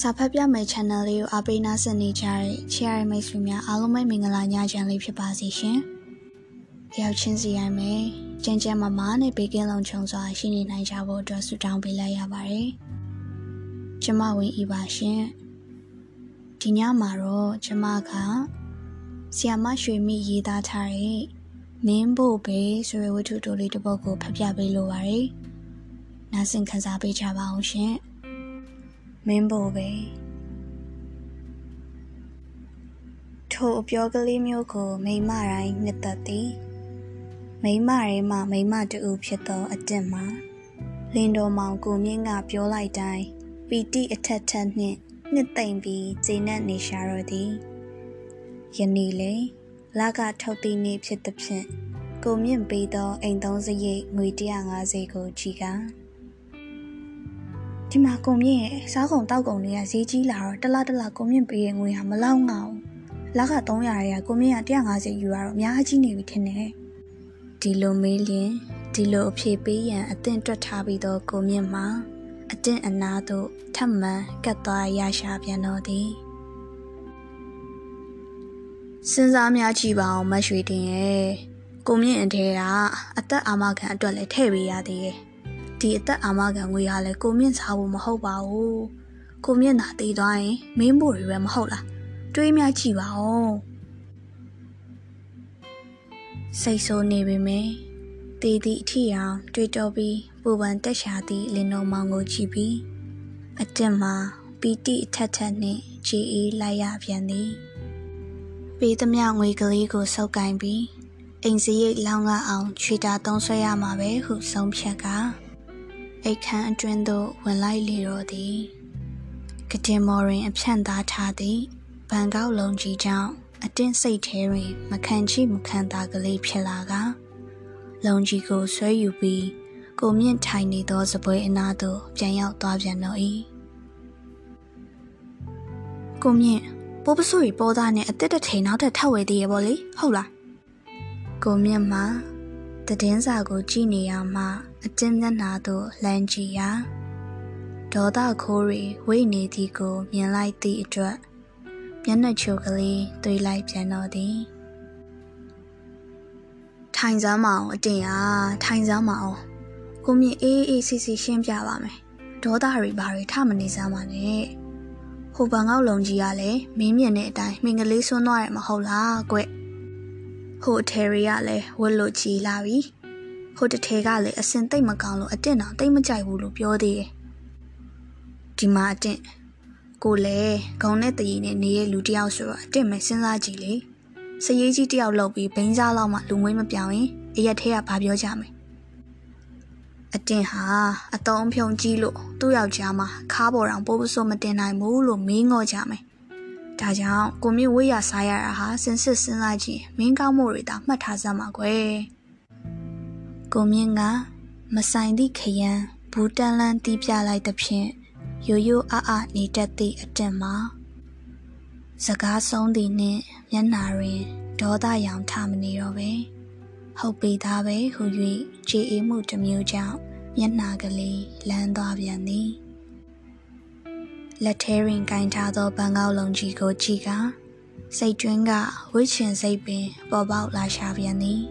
စာဖတ်ပြမယ် channel လေးကိုအားပေးနားဆင်နေကြတဲ့ချစ်ရတဲ့မိတ်ဆွေများအားလုံးပဲမင်္ဂလာညချမ်းလေးဖြစ်ပါစေရှင်။ရောက်ချင်းစီရိုင်းမယ်။ကြင်ကြံမမနဲ့ဘေကင်းလုံးချုံစွာရှိနေနိုင်ကြဖို့အတွက်ဆုတောင်းပေးလိုက်ရပါတယ်။ကျမဝင်ဤပါရှင်။ဒီညမှာတော့ကျမကဆီယမရွှေမိရေးသားထားတဲ့မင်းဖို့ပဲဆိုတဲ့ဝတ္ထုတိုလေးတစ်ပုဒ်ကိုဖတ်ပြပေးလိုပါတယ်။နားဆင်ခံစားပေးကြပါအောင်ရှင်။ မင်းဖို့ပဲထိုအပြောကလေးမျိုးကို မိမတိုင်းနှစ်သက်သည်မိမရဲမှမိမတူဖြစ်သောအတင့်မှာလင်းတော်မောင်ကိုမြင့်ကပြောလိုက်တိုင်းပီတိအထက်ထက်နှင့်နှစ်သိမ့်ပြီးကျိနတ်နေရှာတော့သည်ယနေ့လေလကထုတ်သည့်နေ့ဖြစ်သဖြင့်ကိုမြင့်ပေးသောအိမ်သုံးစရိတ်ငွေ150ကိုကြည်ကား ဒီမှာကုံမြင့်ရဲ့စားကုန်တောက်ကုန်တွေကဈေးကြီးလာတော့တလားတလားကုံမြင့်ပေးရဲ့ငွေဟာမလောက်ငါဘူးလက300ရကုံမြင့်က150ယူရတော့အများကြီးနေပြီထင်တယ်ဒီလိုမေးလျင်ဒီလိုအဖြေပေးရန်အသင့်တွက်ထားပြီးသောကုံမြင့်မှာအတင့်အနာသို့ထပ်မံကတ်သွားရရှာပြန်တော့သည်စဉ်းစားများကြည့်ပါအောင်မရွှေတင်ရဲ့ကိုမြင့်အထဲကအသက်အာမခံအတွက်လည်းထည့်ပေးရသေးရဲ့ ဒီအသက်အာမခံငွေကလည်းကိုမြင့်စားဖို့မဟုတ်ပါဘူးကိုမြင့်သာတည်သွားရင်မင်းဖို့တွေပဲမဟုတ်လားတွေးများကြည့်ပါဦးစိတ်ဆိုးနေပေမဲ့တည်သည့်အထီအောင်တွေးတောပြီးပူပန်တက်ရှာသည့်လင်တော်မောင်ကိုကြည့်ပြီးအတက်မှာပီတိအထက်ထက်နှင့်ကြည်အေးလိုက်ရပြန်သည်ပေးသမျှငွေကလေးကိုစုပ်ကင်ပြီးအိမ်စရိတ်လောင်းကအောင်ချွေတာသုံးဆွဲရမှာပဲဟုဆုံးဖြတ်က အိတ်ခမ်းအတွင်းသို့ဝင်လိုက်လေတော့သည်ကတင်မော်ရင်အဖြန့်သားထားသည်ဘန်ကောက်လုံးကြီးကြောင့်အတင်းစိတ်ထဲတွင် မခံချိမခံသာကလေးဖြစ်လာကလုံကြီးကိုဆွဲယူပြီးကိုမြင့်ထိုင်နေသောစပွဲအနားသို့ပြန်ရောက်သွားပြန်တော့၏ကိုမြင့်ပိုးပစိုးရီပေါ်သားနဲ့အသက်တစ်ထိန်နောက်ထပ်ထပ်ဝဲသေးရပေါ့လေဟုတ်လားကိုမြင့်မှာတည်င်းစာကိုကြည့်နေရမှ အတင်းမျက်နှာသို့လှမ်းကြည့်ရာဒေါသခိုးရီဝိတ်နေသည်ကို မြင်လိုက်သည့်အတွက်မျက်နှာချိုကလေးတွေးလိုက်ပြန်တော့သည်ထိုင်စမ်းမအောင်အတင်အားထိုင်စမ်းမအောင်ကိုမြင့်အေးအေးစီစီရှင်းပြပါမယ်ဒေါသရီဘာတွေထမနေစမ်းပါနဲ့ဟိုဘန်ကောက်လုံးကြီးကလည်းမင်းမြင်တဲ့အတိုင်းမင်္ဂလေးဆွန်းသွားရမှာဟုတ်လားကွဟိုအထယ်ရီကလည်းဝတ်လို့ကြီးလာပြီ ဟိုတထဲကလည်းအစင်တိတ်မကောင်းလို့အတင့်တော်တိတ်မကြိုက်ဘူးလို့ပြောသေးတယ်ဒီမှာအတင့်ကိုလည်းခေါင်းနဲ့တရီနဲ့နေရဲ့လူတယောက်ဆိုတော့အတင့်မစဉ်းစားကြည့်လေစရေးကြီးတယောက်လောက်ပြီးဘိန်းစားလောက်မှလူမွေးမပြောင်းရင်အရက်ထဲကဘာပြောကြမလဲအတင်ဟာအတုံးဖြုံကြီးလို့သူ့ယောက်ျားမှာခါပေါ်တောင်ပိုးပစိုးမတင်နိုင်ဘူးလို့မင်းငေါ်ကြမယ်ဒါကြောင့်ကိုမြင့်ဝေးရစားရတာဟာစင်စစ်စဉ်းစားကြည့်မင်းကောင်းမှုတွေတောင်မှတ်ထားစမ်းပါကွယ် ကိုမြင့်ကမဆိုင်သည့်ခရမ်းဘူးတန်လန်းတီးပြလိုက်သဖြင့်ရိုးရိုးအားအားနေတတ်သည့်အတင်မှာစကားဆုံးသည်နှင့်မျက်နာတွင်ဒေါသရောင်ထမနေတော့ပဲဟုတ်ပေသားပဲဟု၍ခြေအေးမှုတစ်မျိုးကြောင့်မျက်နာကလေးလန်းသွားပြန်သည်လက်ထဲတွင်ကင်ထားသောဘန်ကောက်လုံးကြီးကိုကြည့်ကစိတ်တွင်းကဝိချင်စိတ်ပင်ပေါ်ပေါက်လာရှာပြန်သည်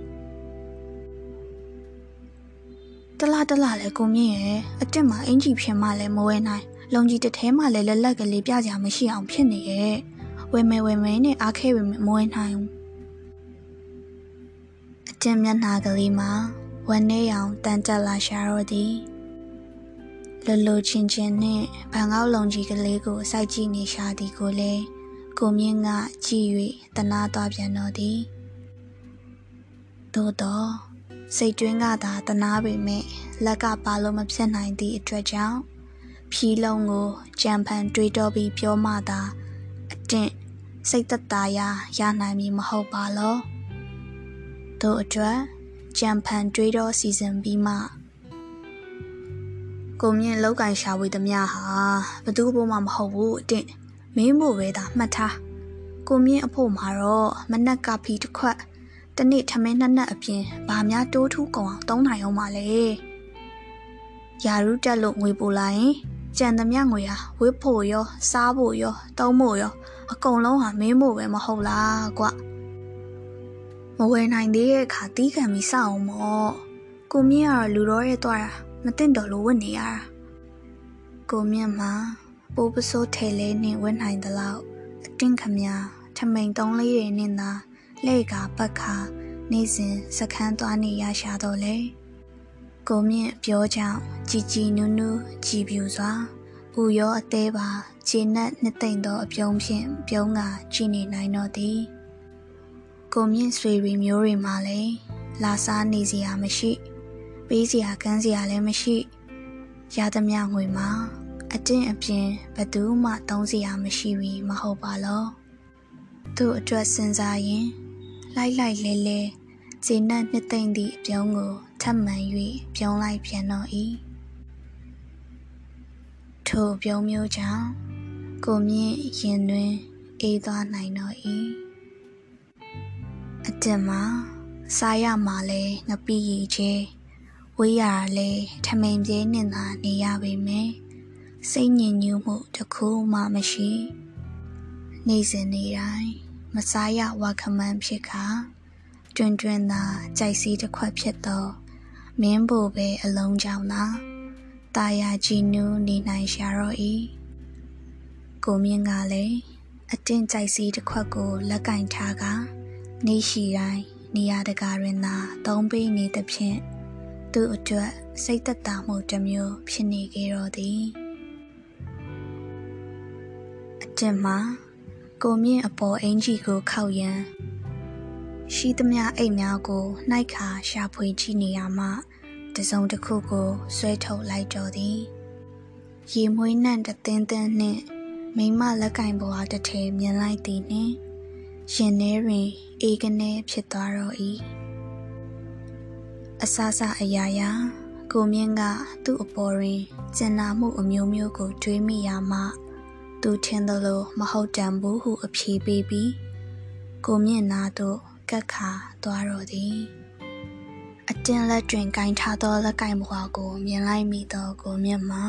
တလားတလားလဲကိုမြင့်ရဲ့အတက်မှာအင်ကြီးဖြစ်မှလည်းမဝဲနိုင်လုံကြီးတစ်ထဲမှလည်းလက်လက်ကလေးပြကြမရှိအောင်ဖြစ်နေရဲ့ဝဲမဲဝဲမဲနဲ့အားခဲဝဲမဲမဝဲနိုင်ဘူးအတက်မျက်နှာကလေးမှာဝမ်းနေအောင်တန်တက်လာရှာတော့သည်လလိုချင်းချင်းနဲ့ဘန်ကောက်လုံကြီးကလေးကိုစိုက်ကြည့်နေရှာသည်ကိုလည်းကိုမြင့်ကကြည့်၍တနာသွားပြန်တော့သည်သို့တော့ စိတ်တွင်းကသာတနာပေမဲ့လက်ကပါလို့မဖြစ်နိုင်သည့်အတွက်ကြောင့်ဖြီးလုံးကိုကြံဖန်တွေးတော့ပြီးပြောမှသာအတင့်စိတ်သက်သာရာရနိုင်မည်မဟုတ်ပါလောတို့အတွက်ကြံဖန်တွေးတော့စီစဉ်ပြီးမှကိုမြင့်လောက်ကင်ရှာဝေးသမျှဟာဘသူ့ဘို့မှမဟုတ်ဘူးအတင့်မင်းမို့ပဲသာမှတ်ထားကိုမြင့်အဖို့မှာတော့မနက်ကဖီတစ်ခွက် တနေ့ထမင်းနှစ်နက်အပြင်ဘာများတိုးထူးကုန်အောင်သုံးနိုင်အောင်ပါလေယာရုတက်လို့ငွေပို့လိုက်ရင်ကြံသမျှငွေဟာဝစ်ဖို့ရော စားဖို့ရောတုံးဖို့ရောအကုန်လုံးဟာမင်းဖို့ပဲမဟုတ်လားကွမဝယ်နိုင်သေးတဲ့အခါတီးခံပြီးစောက်အောင်မော့ကိုမြင့်ကတော့လူတော်ရဲ့သွားတာမသိတော့လို့ဝတ်နေရတာကိုမြင့်မှာပိုးပစိုးထဲလဲနဲ့ဝတ်နိုင်သလောက်အတင်းခမထမိန်တုံးလေးတွေနဲ့သာ လဲ့ကပတ်ခါနေစဉ်စခန်းသွားနေရရှာတော့လေကိုမြင့်ပြောကြောင့်ជីជីနူးနူးကြည်ပြူစွာဥရောအသေးပါခြေနက်နှစ်သိမ့်သောအပြုံးဖြင့်ပြုံးကကြည်နေနိုင်တော့သည်ကိုမြင့်ဆွေရီမျိုးတွေမှလည်းလာစားနေစရာမရှိပေးစရာကမ်းစရာလည်းမရှိရသမျှငွေမှာအတင်းအပြင်းဘသူမှသုံးစရာမရှိပြီမဟုတ်ပါလောသူ့အတွက်စဉ်းစားရင် လိုက်လိုက်လဲလဲခြေနက်နှစ်သိမ့်သည့်အပြုံးကိုထပ်မံ၍ပြုံးလိုက်ပြန်တော့၏ထိုပြုံးမျိုးကြောင့်ကိုမြင့်ရင်တွင်အေးသွားနိုင်တော့၏အတင်မှာစားရမှာလဲငပိရီချေဝေးရလဲထမိန်ပြေးနဲ့သာနေရပေမယ်စိတ်ညစ်ညူးမှုတစ်ခုမှမရှိ နေစဉ်နေတိုင်း မစားရဝါခမန်းဖြစ်ခါတွင်တွင်သာကြိုက်စီးတစ်ခွက်ဖြစ်သောမင်းဘိုပဲအလုံးကြောင့်သာတာယာကြည်နူးနေနိုင်ရှာတော့၏ကိုမြင့်ကလည်းအတင်းကြိုက်စီးတစ်ခွက်ကိုလက်ကင်ထားက နေရှိတိုင်းနေရာတကာတွင်သာသုံးပေးနေသဖြင့်သူ့အတွက်စိတ်သက်သာမှုတစ်မျိုးဖြစ်နေကြတော့သည်အတင်မှာ ကိုမြင့်အပေါ်အင်ကြီးကိုခောက်ရန်ရှိသမျှအိတ်များကိုနှိုက်ခါရှာဖွေကြည့်နေရမှတစုံတစ်ခုကိုဆွဲထုတ်လိုက်တော့သည်ရေမွေးနှံ့တသင်းသင်းနှင့်မိမလက်ကင်ပေါ်အားတစ်ထည်မြင်လိုက်သည်နှင့်ရင်ထဲတွင်အေးကနေဖြစ်သွားတော့၏အဆအဆအရာရာကိုမြင့်ကသူ့အပေါ်တွင်ကျင်နာမှုအမျိုးမျိုးကိုတွေးမိရမှ သူထင်သလိုမဟုတ်တန်ဘူးဟုအဖြေပေးပြီးကိုမြင့်နာသို့ကက်ခါသွားတော့သည်အတင်းလက်တွင်ကင်ထားသောလက်ကင်ဘွားကိုမြင်လိုက်မိသောကိုမြင့်မှာ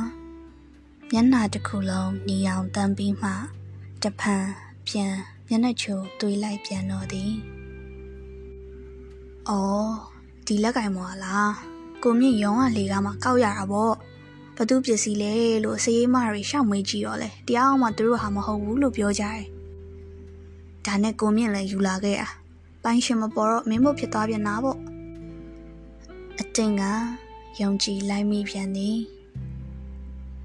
မျက်နှာတစ်ခုလုံးနီအောင်တန်းပြီးမှတဖန်ပြန်မျက်နှာချိုတွေးလိုက်ပြန်တော့သည်။အော်ဒီလက်ကင်ဘွားလားကိုမြင့်ရုံကလေကားမှာကောက်ရတာပေါ့ဘ သူပစ္စည်းလဲလို့စရေးမတွေရှောက်မွေးကြည့်တော့လေတရားမှသူတို့ဟာမဟုတ်ဘူးလို့ပြောကြတယ်။ဒါနဲ့ကိုမြင့်လည်းယူလာခဲ့တာ။ပိုင်ရှင်မပေါ်တော့မင်းမို့ဖြစ်သွားပြန်တာပေါ့အတင်ကယုံကြည်လိုက်မိပြန်သည်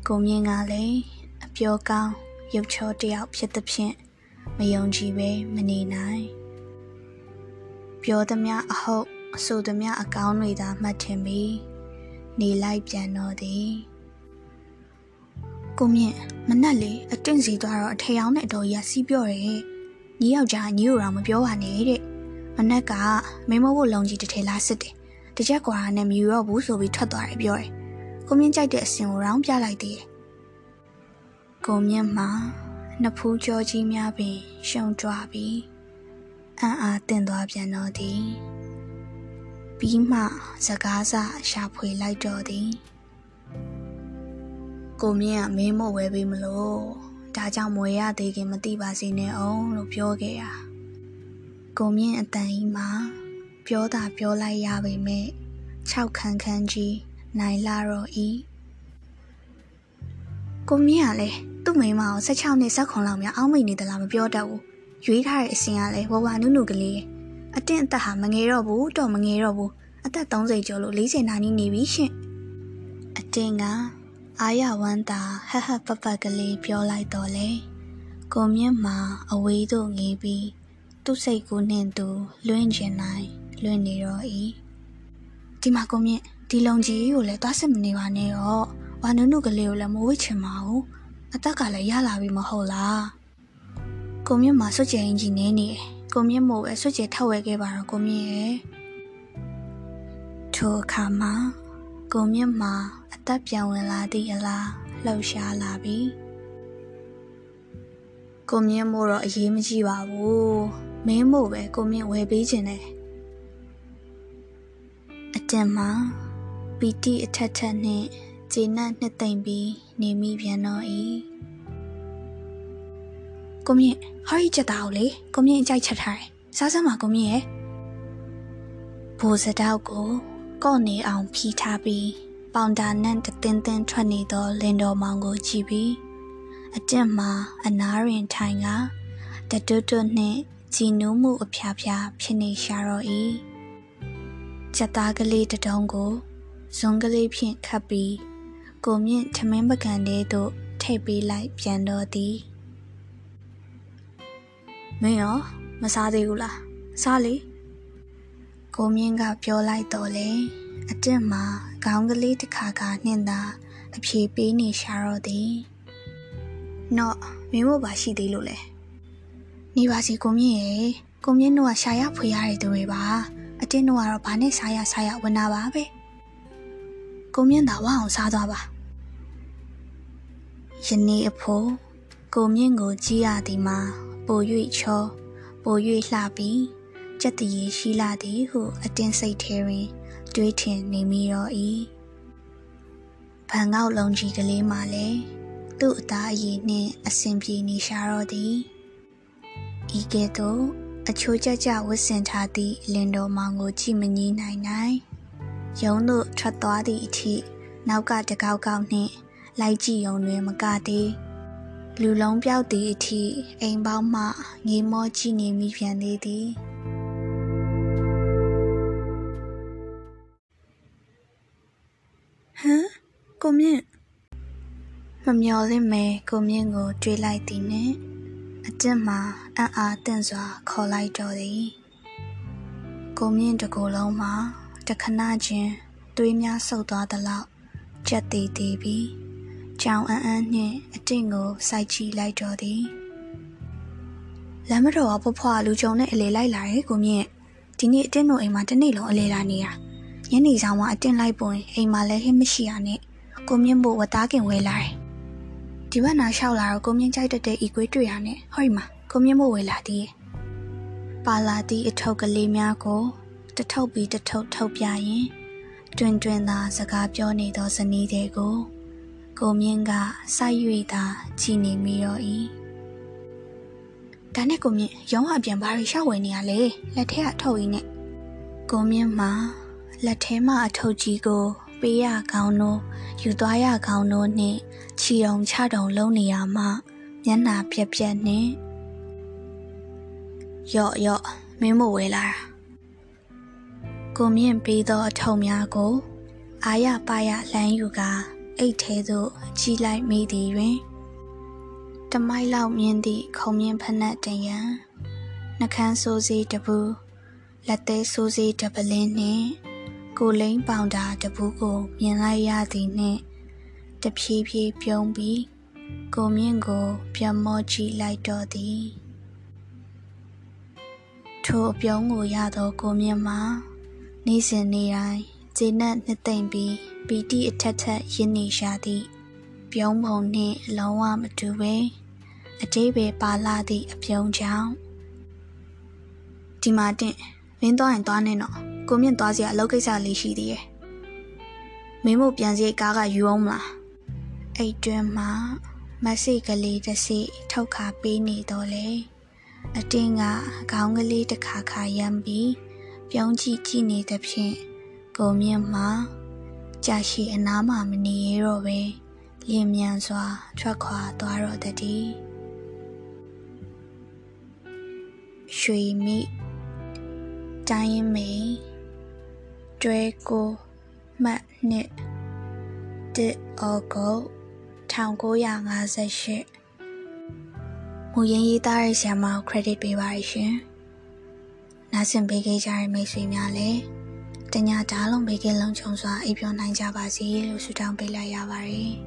ကိုမြင့်ကလည်းအပြောကောင်းရုပ်ချောတယောက်ဖြစ်သဖြင့်မယုံကြည်ပဲမနေနိုင်ပြောသမျှအဟုတ်အဆိုသမျှအကောင်းတွေသာမှတ်ထင်ပြီးနေလိုက်ပြန်တော့သည် ကိုမြင့်မနှက်လေအတင့်စီသွားတော့အထေအောင်နဲ့အတော်ကြီးစီးပြော့တယ်ညီယောက်ျားညီတို့တော့မပြောပါနဲ့တဲ့မနက်ကမိမဖို့လုံကြီးတစ်ထည်လားစစ်တယ်တကြက်ကွာနဲ့မယူတော့ဘူးဆိုပြီးထွက်သွားတယ်ပြောတယ်ကိုမြင့်ကြိုက်တဲ့အစင်ကိုရောင်းပြလိုက်သေးတယ်ကိုမြင့်မှာနှစ်ဖူးကြောကြီးများပင်ရှုံကြွပြီးအံ့အားတင်သွားပြန်တော့သည်ပြီးမှစကားစရှာဖွေလိုက်တော့သည် ကိုမြင့်ကမင်းမို့ဝဲပေးမလို့ဒါကြောင့်မွေရသေးခင်မသိပါစေနဲ့အောင်လို့ပြောခဲ့တာကိုမြင့်အတန်ကြီးမှာပြောတာပြောလိုက်ရပေမဲ့၆ခန်းခန်းကြီးနိုင်လာတော့ဤကိုမြင့်ကလည်းသူ့မိန်းမကို16နှစ်ဆက်ခွန်လောက်များအောင်းမိနေသလားမပြောတတ်ဘူးရွေးထားတဲ့အစင်ကလည်းဝဝနုနုကလေးအတင်းအသက်ဟာမငယ်တော့ဘူးတော့မငယ်တော့ဘူးအသက်30ကျော်လို့40နာနီးနေပြီရှင်အတင်းက အာရဝမ်းသာဟဟပပကလေးပြောလိုက်တော့လေကိုမြင့်မှာအဝေးသို့ငေးပြီးသူ့စိတ်ကိုနှင့်သူလွင့်ကျင်နိုင်လွင့်နေတော့ဤဒီမှာကိုမြင့်ဒီလုံကြီးကိုလည်းသွားစစ်မနေပါနဲ့တော့ဝါနုနုကလေးကိုလည်းမဝစ်ချင်ပါဘူးအသက်ကလည်းရလာပြီမဟုတ်လားကိုမြင့်မှာစွတ်ကြင်ကြီးနေနေတယ်ကိုမြင့်မို့ပဲစွတ်ကြင်ထောက်ဝဲခဲ့ပါတော့ကိုမြင့်ရဲ့ထိုအခါမှာ ကိုမြင့်မှာအသက်ပြောင်းဝင်လာသည့်အလားလှုပ်ရှားလာပြီကိုမြင့်မို့တော့အရေးမကြီးပါဘူးမင်းမို့ပဲကိုမြင့်ဝယ်ပေးခြင်းနဲ့အတင်မှာပီတိအထက်ထက်နဲ့ကျေနပ်နှစ်သိမ့်ပြီးနေမိပြန်တော့၏ကိုမြင့်ဟောရီချက်သားကိုလေကိုမြင့်အကြိုက်ချက်ထားတယ်စားစမ်းပါကိုမြင့်ရဲ့ဘိုးစတောက်ကို ကော့နေအောင်ဖြီးထားပြီးပေါင်တာနဲ့တတင်းတင်းထွက်နေသောလင်တော်မောင်ကိုကြည့်ပြီးအကျင့်မှာအနားရင်ထိုင်ကတတွတ်တွတ်နှင့်ကြည်နူးမှုအဖျားဖျားဖြစ်နေရှာတော့၏ချက်သားကလေးတတုံးကိုဇွန်ကလေးဖြင့်ခတ်ပြီးကိုမြင့်ထမင်းပကံလေးသို့ထည့်ပေးလိုက်ပြန်တော့သည်မင်းရောမစားသေးဘူးလားစားလေ ကိုမြင့်ကပြောလိုက်တော့လေအကျင့်မှာခေါင်းကလေးတစ်ခါကနှင်းသာအဖြေပေးနေရှာတော့သည်နော်မင်းတို့ပါရှိသေးလို့လေနေပါစီကိုမြင့်ရေကိုမြင့်တို့ကရှာရဖွေရတဲ့သူတွေပါအတင်းတို့ကတော့ဘာနဲ့စားရစားရဝင်တာပါပဲကိုမြင့်သာဝအောင်စားသွားပါယနေ့အဖို့ကိုမြင့်ကိုကြည့်ရသည်မှာပို၍ချောပို၍လှပြီး ကြက်တည်ရှိလာသည်ဟုအတင်းစိတ်ထဲတွင် တွေးထင်နေမိတော့၏ဘန်ကောက်လုံးကြီးကလေးမှလည်းသူ့အသားအရည်နှင့်အဆင်ပြေနေရှာတော့သည်ဤကဲ့သို့အချိုးကျကျဝတ်ဆင်ထားသည့်လင်တော်မောင်ကိုကြည့်မငြီးနိုင်နိုင်ရုံးသို့ထွက်သွားသည့်အထိနောက်ကတကောက်ကောက်နှင့်လိုက်ကြည့်ုံတွင်မကသေးလူလုံးပြောက်သည့်အထိအိမ်ပေါင်းမှငေးမောကြည့်နေမိပြန်သေးသည် မမျော်လင့်မဲကိုမြင့်ကိုတွေးလိုက်သည်နှင့်အကျင့်မှာအံ့အားတင့်စွာခေါ်လိုက်တော်သည်ကိုမြင့်တကူလုံးမှာတခဏချင်းသွေးများဆုပ်သွားသလောက်ကြက်သေးသေးပြီးကြောင်အန်းအန်းနှင့်အတင့်ကိုစိုက်ကြည့်လိုက်တော်သည်လမ်းမတော်ကဖွဖွားလူကြုံနဲ့အလေလိုက်လာတယ်ကိုမြင့်ဒီနေ့အတင်းတို့အိမ်မှာတနေ့လုံးအလေလာနေတာညနေဆောင်မှာအတင်းလိုက်ပွင်အိမ်မှာလည်းဟင်းမရှိရနဲ့ကိုမြင့်ဖို့ဝသားကင်ဝဲလာတယ် ဒီဘက်နာလျှောက်လာတော့ကိုမြင့်ကြိုက်တတဲ့ဤကွေးတွေ့ရနဲ့ဟောဒီမှာကိုမြင့်ဖို့ဝဲလာသေးရဲ့ပါလာသည့်အထုပ်ကလေးများကိုတထုပ်ပြီးတထုပ်ထုတ်ပြရင်တွင်တွင်သာစကားပြောနေသောဇနီးတွေကိုကိုမြင့်ကစိုက်၍သာကြည်နေမိတော့၏ဒါနဲ့ကိုမြင့်ရုံးအပြန်ဘာတွေရှောက်ဝယ်နေရလဲလက်ထဲကအထုပ်ကြီးနဲ့ကိုမြင့်မှာလက်ထဲမှာအထုပ်ကြီးကို ပေးရကောင်းတို့ယူသွားရကောင်းတို့နှင့်ချီုံချတုံလုံးနေရမှမျက်နာပြက်ပြက်နှင့်ယော့ယော့မင်းမဝဲလာတာကိုမြင့်ပေးသောအထုပ်များကိုအာရပါရလမ်းယူကာအိတ်ထဲသို့ကြီးလိုက်မိသည်တွင်တမိုက်လောက်မြင်သည့်ခုံမြင့်ဖနက်တင်ရန်နှကန်းဆိုးစီတပူလက်သေးဆိုးစီတပလင်းနှင့် ကိုလိန်ပေါင်တာတပူးကိုမြင်လိုက်ရသည်နှင့်တဖြည်းဖြည်းပြုံးပြီးကိုမြင့်ကိုပြမောကြည့်လိုက်တော့သည်ထိုအပြုံးကိုရသောကိုမြင့်မှာနေ့စဉ်နေ့တိုင်းခြေနဲ့နှစ်သိမ့်ပြီးပီတိအထက်ထက်ရင်းနေရှာသည် ပြုံးပုံနှင့်လုံးဝမတူပဲအတိပဲပါလာသည့်အပြုံးကြောင့်ဒီမှာတင့်မင်းသွားရင်သွားနေတော့ ကိုမြင့်သွားစရာအလုပ်ကိစ္စလေးရှိသေးရဲ့မင်းမို့ပြန်စီကားကယူအောင်မလားအိတ်တွင်မှာမဆိကလေးတစ်စီထုတ်ခါပေးနေတော့လေအတင်းကခေါင်းကလေးတစ်ခါခါရမ်းပြီးပြုံးကြည့်ကြည့်နေသဖြင့်ကိုမြင့်မှာကြာရှိအနားမှမနေရတော့ပဲလျင်မြန်စွာထွက်ခွာသွားတော့တည်းရွှေမိတိုင်းမေ တွဲကိုမှတ်နှစ်တစ်ဩဂုတ်1958မူရင်းရေးသားတဲ့ဆရာမကို credit ပေးပါရရှင်။နားဆင်ပေးခဲ့ကြတဲ့မိတ်ဆွေများလည်းတညတားလုံးဘေးကင်းလုံခြုံစွာအိပ်ပျော်နိုင်ကြပါစေလို့ဆုတောင်းပေးလိုက်ရပါတယ်။